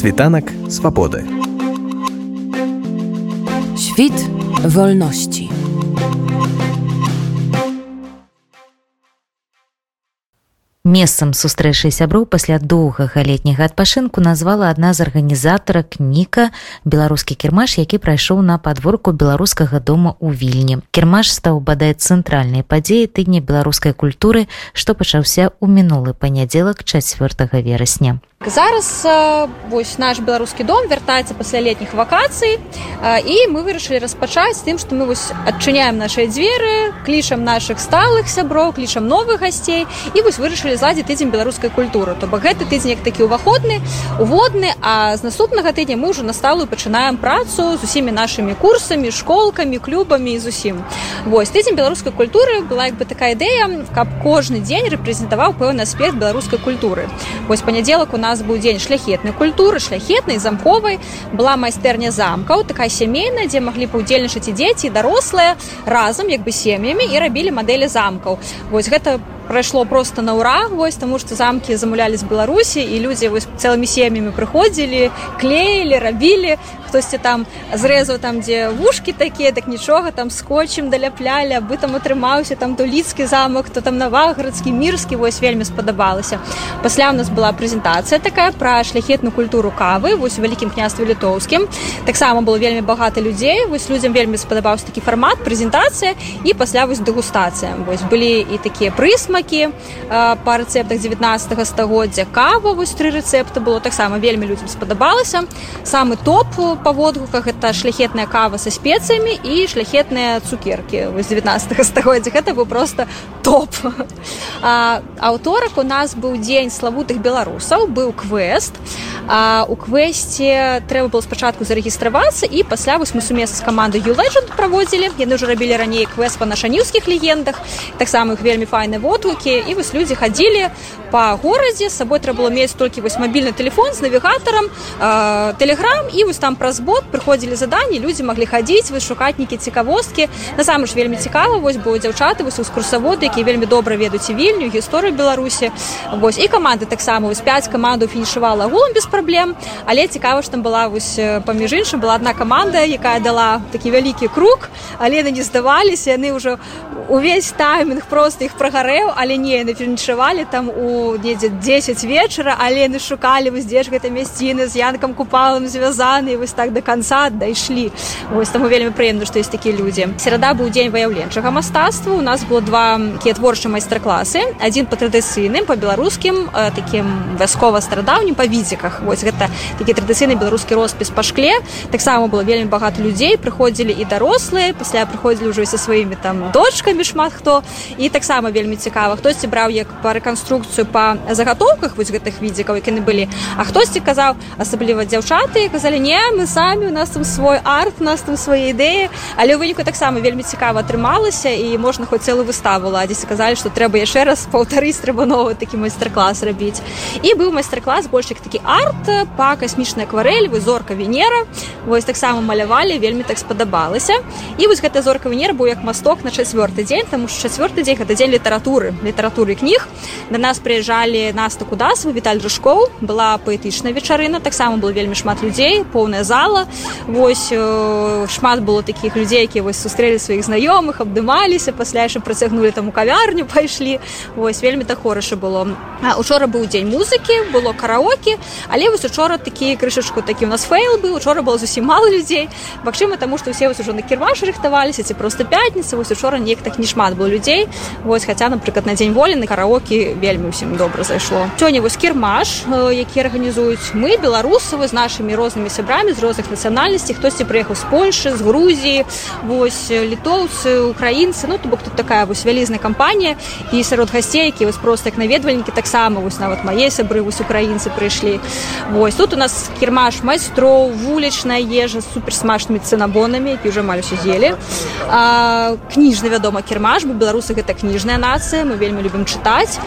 Світанак свабоды. Świt wolności. Месцам сустрэчы сяброў пасля доўгага летняга адпашынку назвала адна з арганізатарак ніка беларускі кірмаш які прайшоў на падворку беларускага дома ў вільні кірмаш стаў бадай цэнтральнай падзеі тыдня беларускай культуры што пачаўся ў мінулы панядзелак 4 верасня зараз вось наш беларускі дом вяртаецца пасля летніх вакацый і мы вырашылі распачаць тым што мы вось адчыняем нашыя дзверы клічам нашых сталых сяброў клічам новых гасцей і вось вырашылі зладзі тыдзень беларускай культуры. То бок гэты тыдзень як такі ўваходны уводны а з наступнага тыдня мы ўжо насталую пачынаем працу з усімі нашымі курсамі школкамі клубамі і зусім. Вось тыдзень беларускай культуры была як бы такая ідэя каб кожны дзень рэпрэзентаваў пэўны аспект беларускай культуры. Вось панядзелак у нас нас быў дзень шляхетнай культуры шляхетнай замковай была майстэрня замкаў такая сямейная дзе маглі паўдзельнічаць і дзеці дарослыя разам як бы сем'ямі і рабілі мадэлі замкаў вось гэта по прайшло просто на ура вось таму што замкі замулялі з беларусі і людзі вось цэлымі сем'ямі прыходзілі клеілі рабілі хтосьці там зрэзаў там дзе вушкі такія так нічога там скотчем даляплялі абы там атрымаўся там туліцкі замак то там наваградскі мірскі вось вельмі спадабалася. Пасля у нас была прэзентацыя такая пра шляхетную культуру кавы вось у вялікім княстве літоўскім. Таксама было вельмі багата людзей вось людзям вельмі спадабаўся такі фармат прэзентацыя і пасля вось дэгустацыя. Вось былі і такія прысмы смакі па рэцэптах 19 стагоддзя. Кава вось тры рэцэпты было таксама вельмі людзям спадабалася. Самы топ па водгуках это шляхетная кава са спецыямі і шляхетныя цукеркі вось 19 стагоддзя гэта быў просто топ. Аўторак у нас быў дзень славутых беларусаў быў квест а, у квесце трэба было спачатку зарэгістравацца і пасля вось мы сумесна з камандай юлэджанд праводзілі яны ўжо рабілі раней квест па нашанюўскіх легендах. Таксама іх вельмі файны водгукі і вось людзі хадзілі па горадзе сабой трэба было мець толькі вось мабільны телефон з навігатарам тэлеграм і вось там праз бот прыходзілі заданні людзі маглі хадзіць вы шукатнікі цікавосткі. Насам ж вельмі цікава вось бо дзяўчаты вось экскурсаводы які вельмі добра ведаюць і вільню гісторыю беларусі. Вось і каманды таксама вось 5 каманду фінішавала гулам без праблем. Але цікава што там была вось паміж іншым была одна каманда якая дала такі вялікі круг але яны не здаваліся яны ўжо увесь таймінг просто іх прагарэў але не яны фінішавалі там у недзе 10 вечара але яны шукалі вось дзе ж гэта мясціны з янкам купалам звязаны вось так до конца дайшлі вось таму вельмі прыемна што есть такія людзі серада быў дзень выяўленчага мастацтва у нас было два такія творчыя майстар-класы адзін па традыцыйным па беларускім такім вяскова старадаўнім па візіках вось гэта такі традыцыйны беларускі роспіс па шкле. Таксама было вельмі багата людзей прыходзілі і дарослыя пасля прыходзілі ўжо са сваімі там дочкамі шмат хто і таксама вельмі цікава хтосьці браў як па рэканструкцыю па загатоўках вось гэтых відзікаў як яны былі а хтосьці казаў асабліва дзяўчаты казалі не мы самі у нас там свой арт нас там свае ідэі але ў выніку таксама вельмі цікава атрымалася і можна хоць цэлую выставу ладзіць сказалі што трэба яшчэ раз паўтарыць трэба новы такі майстар-клас рабіць і быў майстар-клас больш як такі арт па касмічнай акварэль вы зорка венера вось таксама малявалі вельмі так спадабалася і вось гэта зорка венер быў як масток на чацвёрты дзень там чацвёрты дзень гэта дзень літаратуры літаратуры кніг да нас прыязджалі наста кудас віталь рыжкоў была паэтычная вечарына таксама было вельмі шмат людзей поўная зала вось э, шмат было такіх людзей які вось сустрэлі сваіх знаёмых абдымаліся пасля яшчэ працягнулі там у кавярню пайшлі. Вось вельмі так хораша было учора быў дзень музыкі было караоке але вось учора такі крышачку такі у нас фэйл быў учора было зусім мало людзей. Магчыма таму што усе ўжо на кірмаш рыхтаваліся ці просто пятніца вось учора неяк так не шмат было людзей. Вось хаця напрыклад на дзень волі на караоке вельмі ўсім добра зайшло. Сёння вось кірмаш які арганізуюць. Мы беларусавы з нашымі рознымі сябрамі з розных нацыянальнасцей. Хтосьці прыехаў з польльшы з грузіі вось літоўцы украінцы. Ну то бок тут такая вось вялізная кампанія. І сярод гасцей які вось просто як наведвальнікі таксама вось нават мае сябры вось украінцы прыйшлі. Вось тут у нас кірмаш майстроў вулічная ежа супер смачнымі цынабонамі які ўжо амаль усе з'елі. Кніжны вядома кірмаш бо беларусы гэта кніжная нацыя мы вельмі любім чытаць.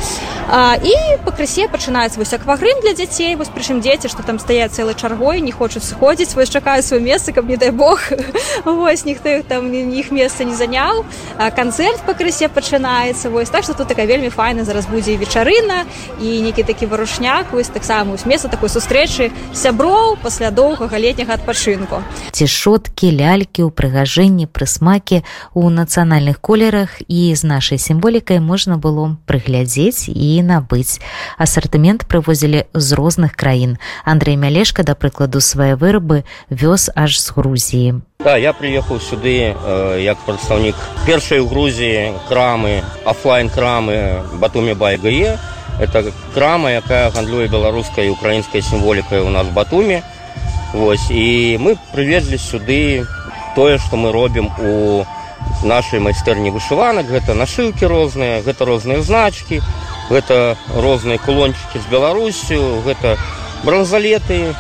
А, і пакрысе пачынаецца вось аквагрым для дзяцей вось прычым дзеці што там стаяць цэлай чаргой не хочуць сыходзіць вось чакаюць сваё месца каб не дай бог вось ніхто іх там іх месца не заняў. Канцэрт пакрысе пачынаецца вось так что тут такая вельмі файна зараз будзе вечарына і некі такі варушняк вось таксама ось месца такой сустрэчы сяброў пасля доўгага летняга адпачынку. Цішоткі лялькі ўпрыгажэнні прысмакі у нацыянальных колерах і з нашай сімволікай можна было прыглядзець і набыць. Асартымент прывозілі з розных краін. Андрей мялешка да прыкладу свае вырабы вёз аж з грузіі. Да, я приехал сюды э, як прадстаўнік першай у грузіі крамы офлайн крамы батуме байгае это крама якая гандлюе беларускай украінскай сімволікай у нас батуме Вось і мы прывезлі сюды тое што мы робім у нашай майстэрні вышыванак. Гэта нашыўкі розныя гэта розныя значкі гэта розныя кулончыкі з беларусю гэта бронзалеты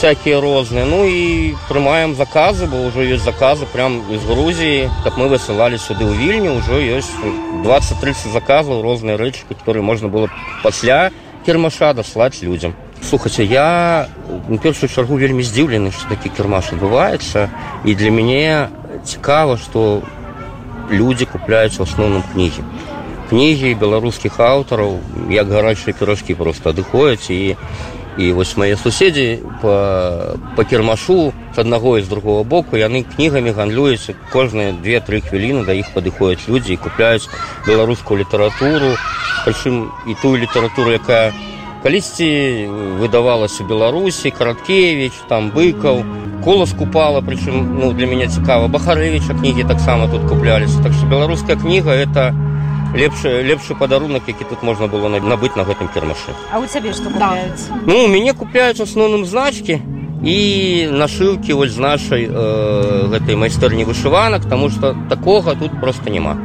всякие розныя ну і прымаем заказы бо ўжо ёсць заказы прям из грузіі каб мы высылалі сюды ў вільню ўжо ёсць 20-30 заказаў розныя рэчы которые можна было пасля кірмаша даслаць людзям. Слухаце я на першую чаргу вельмі здзіўлены што такі кірмаш адбываецца. І для мяне цікава што людзі купляюць у асноўным кнігі. Кнігі беларускіх аўтараў як гарачыя піражкі просто адыходзяць і і вось мае суседзі по, по кірмашу з аднаго і з другого боку яны кнігамі гандлююць кожныя две-тры хвіліны да іх падыходзяць людзі і купляюць беларускую літаратуру прычым і тую літаратуру якая калісьці выдавалася беларусі караткевич там быкаў. Колас купала прычым ну для мяне цікава бахарэвіча кнігі таксама тут купляліся. Так што беларуская кніга это не лепшы лепшы падарунак які тут можна было набыць на гэтым кірмашы А у цябе што купляюць? Ну мяне купляюць асноўным значкі і нашыўкі вось з нашай э, гэтай майстэрні вышыванак таму што такога тут просто няма.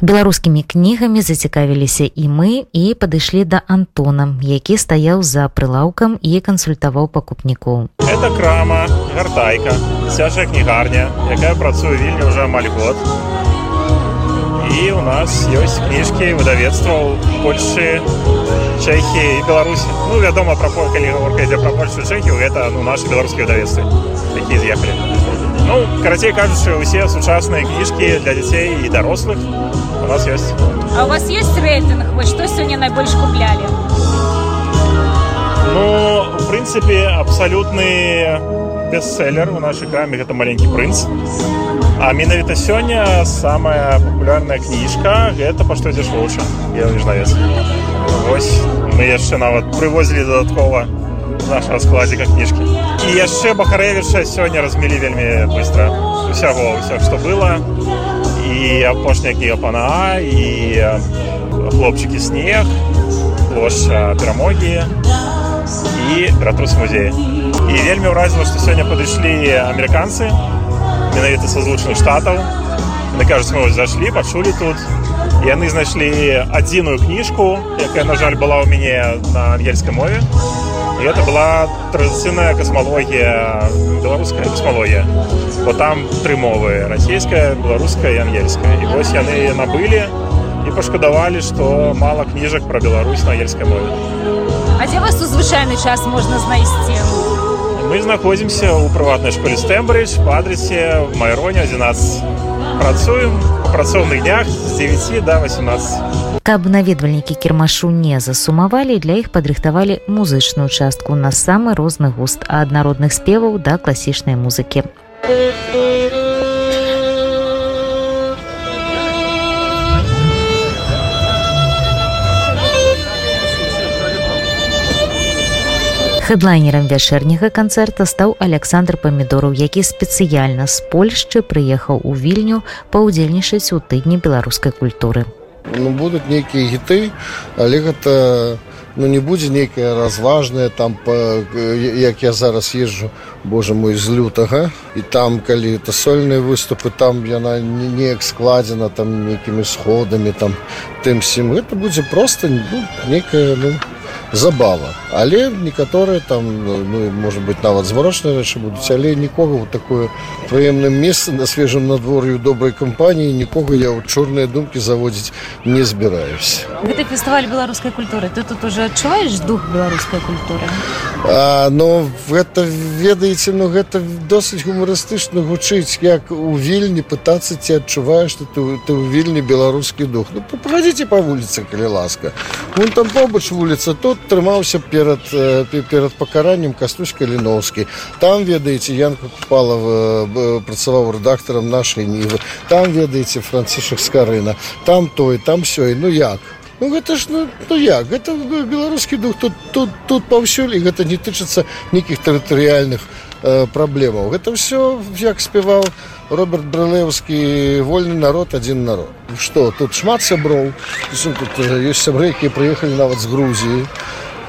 Беларускімі кнігамі зацікавіліся і мы і падышлі да антона які стаяў за прылаўкам і кансультаваў пакупнікоў. Это крама гартайка цяжая кнігарня якая працуе вільні ўжо амаль год і у нас ёсць кніжкі выдавецтваў Польшы Чэхі і Беларусі Ну вядома пра калі гаворка ідзе пра Польшу Чэхію гэта ну нашы беларускія выдавецтвы якія з'ехалі. Ну карацей кажучы усе сучасныя кніжкі для дзяцей і дарослых у нас ёсць. А у вас есть рэйтынг вось што сёння найбольш куплялі Ну в прынцыпе абсалютны бестселлер у нашай краме гэта маленькі прынц А менавіта сёння самая папулярная кніжка гэта па што ідзеш вуча лежнавец Вось мы яшчэ нават прывозілі дадаткова нашага складзіка кніжкі і яшчэ бахарэвіча сёння размелі вельмі быстро усяго ўсё што было і апошняя кніга пана і хлопчыкі снег плошча перамогі і ратрус музея і вельмі ўразіла што сёння падышлі амерыканцы менавіта са злучаных штатаў на кажуць мы зайшлі пачулі тут. Яны знайшлі адзіную кніжку якая на жаль была ў мяне на ангельскай мове. І это была традыцыйная касмалогія беларуская касмалогія бо там тры мовы расійская беларуская і ангельская і вось яны набылі і пашкадавалі што мала кніжак пра Беларусь на ангельскай мове. А дзе вас у звычайны час можна знайсці у Мы знаходзімся ў прыватнай школе стэмбридж по адрасе майроне 11 працуем у працоўных днях з 9 до 18 каб наведвальнікі кірмашу не засумавалі для іх падрыхтавалі музычную частку на самы розны густ ад народных спеваў да класічнай музыкі Хэдлайнерам вячэрняга канцэрта стаў Александр памідораў, які спецыяльна з Польшчы прыехаў у вільню паўдзельнічаць у тыдні беларускай культуры. Ну, будуць нейкія гіты, але гэта ну, не будзе нейкае разважнае там па, як я зараз езжу Боже мой з лютага і там калі это сольныя выступы там яна неяк складзена там нейкімі сходамі там тым сім гэта будзе просто ну, некая ну, забава. Але некаторыя там ну, может быть нават змарочныя рэчы будуць але нікога вот такое прыемным месца на свежым надвор'ю добрай кампаніі нікога я ў чорныя думкі заводзіць не збіраюсь. Гэта фестываль беларускай культуры. Ты тут уже адчуваеш дух беларускай культуры? А, но гэта ведаеце ну гэта досыць гумарыстычна гучыць як у вільні пытацца ці адчуваеш что ты, ты ў вільні беларускі дух. Ну павадзіце па вуліцы калі ласка. Вон там побач вуліца тут трымаўся перад перад пакараннем кастусь каліновскі там ведаеце янка купалова працаваў рэдактарам нашай нівы там ведаеце францішак скарына. Там той там сёй. Ну як? Ну гэта ж ну, ну як? Гэта беларускі дух тут тут тут паўсюль і гэта не тычыцца нейкіх тэрытарыяльных э, праблемаў гэта ўсё як спяваў роберт брылеўскі вольны народ адзін народ что тут шмат сяброў? Тут ёсць сябры якія прыехалі нават з грузіі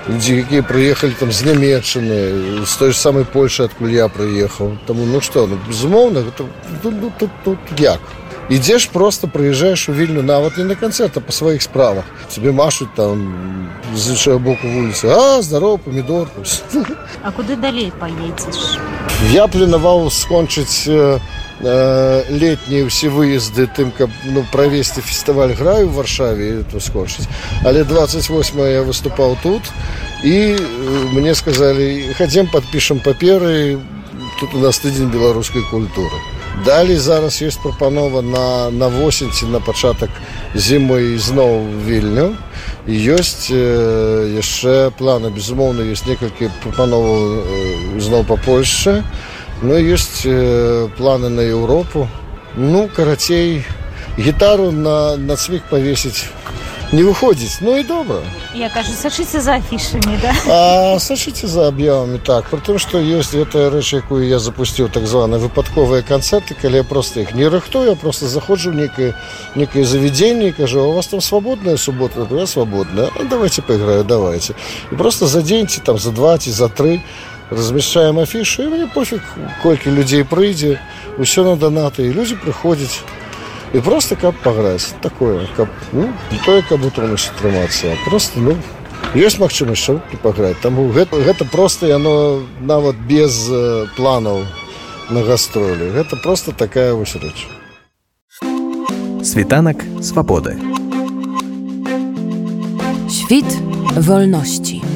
людзі якія прыехалі там з нямметчыны з той ж самай польшы адкуль я прыехаў. Таму ну что ну безумоўна гэта тут, тут, тут, тут як ідзеш просто прыязджаеш у вільню нават не на канцэрта па сваіх справах. Тебе машуць там з іншага боку вуліцы а здоров памідор А куды далей паедзеш я планаваў скончыць э, летнія ўсе выезды тым каб ну правесці фестываль граю в варшаве то скончыць але 28 я выступаў тут і мне сказалі хадзем подпішам паперы тут у нас тыдзень беларускай культуры далей зараз ёсць прапанова на на восеньці на пачатак зімы зноў вільню. Ёсць э, яшчэ планы. Безумоўна ёсць некалькі прапановаў э, зноў па польшчы. Ну ёсць э, планы на еўропу. Ну карацей гітару на на цвік павесіць не выходзіць ну і добра я кажу сачыце за афішамі да? А сачыце за аб'явамі так. Про тым што ёсць гэтая рэч якую я запусціў так званы выпадковыя канцэрты калі я просто іх не рыхтую просто заходжу некае некае завядзенне кажу у вас там свабодная субота я свабодная ну, давайте поиграю давайте і просто задзеньце там за два ці за тры размяшчаем афішу і мне пофіг колькі людзей прыйдзе ўсё на данаты і людзі прыходзяць і просто каб паграць такое каб ну, не тое каб у тонусе трымацца просто ну ёсць магчымасць шоўкі паграць таму гэта, гэта просто яно нават без э, планаў на гастролі гэта просто такая вось рэч Світанак свабоды. Świt wolności.